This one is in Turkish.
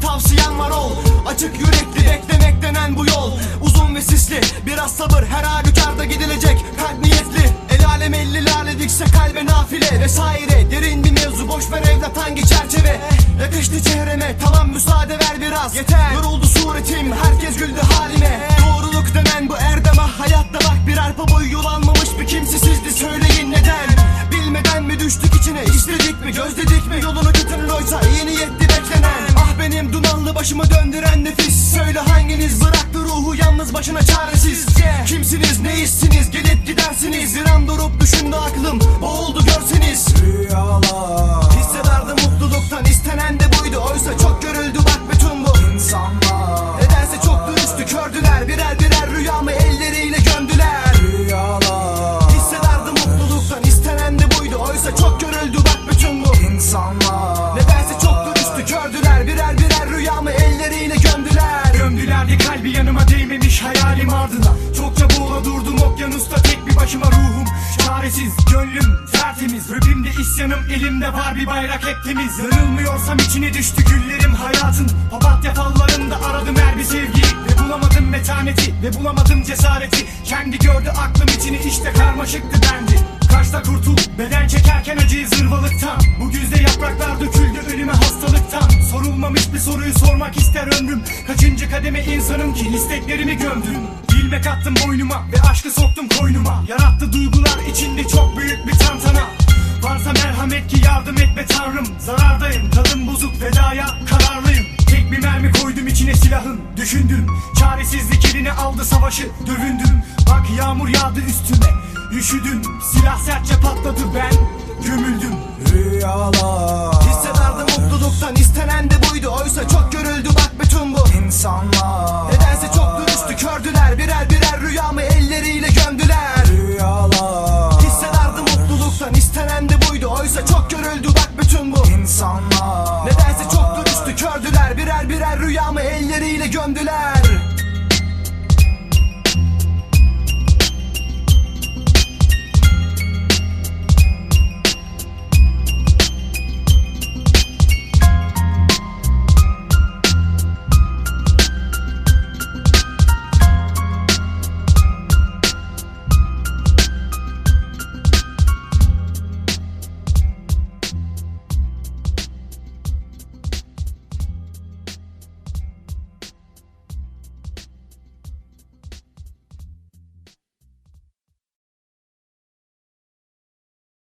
tavsiyem var ol. Açık yürekli beklemek denen bu yol. Uzun ve sisli biraz sabır. Her halükarda gidilecek Kalp niyetli. El alem elli dikse kalbe nafile. Vesaire derin bir mevzu. Boş ver evlat hangi çerçeve? Yakıştı çehreme tamam müsaade ver biraz. Yeter. Yoruldu suretim herkes güldü halime. Doğruluk denen bu erdeme hayatta bak bir arpa boyu yol almamış bir kimsesizdi. Söyleyin neden? Bilmeden mi düştük içine? İstedik mi? Gözledik mi? Yolunu başımı döndüren nefis. Söyle hanginiz bıraktı ruhu yalnız başına çaresiz? Kimsiniz neysiniz gelip gidersiniz. Bir an durup düşündü aklım. Boğuldu görseniz. Rüyalar. Hissederdim mutluluktan. İstenen de buydu. Oysa çok Gömdüler de kalbi yanıma değmemiş hayalim ardına. Çokça boğula durdum okyanusta tek bir başıma ruhum. Çaresiz gönlüm tertemiz. Rapimde isyanım elimde var bir bayrak hep temiz. Yanılmıyorsam içine düştü güllerim hayatın. Papatya fallarında aradım her bir sevgiyi Ve bulamadım metaneti ve bulamadım cesareti. Kendi gördü aklım içini işte karmaşıktı bendi Kaçta kurtul beden çekerken acıyı zırvalıktan. Bu güzde yapraklar hastalıktan Sorulmamış bir soruyu sormak ister ömrüm. Kaçıncı kademe insanım ki isteklerimi gömdüm. İlmek attım boynuma ve aşkı soktum koynuma. Yarattı duygular içinde çok büyük bir tantana Varsa merhamet ki yardım et be tanrım. Zarardayım tadım bozuk vedaya kararlıyım. Tek bir mermi koydum içine silahın. Düşündüm çaresizlik eline aldı savaşı Dövündüm. Bak yağmur yağdı üstüme Üşüdüm. Silah sertçe patladı ben Gömüldüm. Rüyalar. Hissederdim mutluluktan istenen de Oysa çok görüldü bak bütün bu. İnsanlar. Nedense çok dürüstü kördüler Birer birer rüyamı elleriyle gömdüler. Rüyalar. Hissederdim mutluluktan istenen de buydu. Oysa çok görüldü bak bütün bu. İnsanlar. Nedense çok dürüstü kördüler Birer birer rüyamı elleriyle gömdüler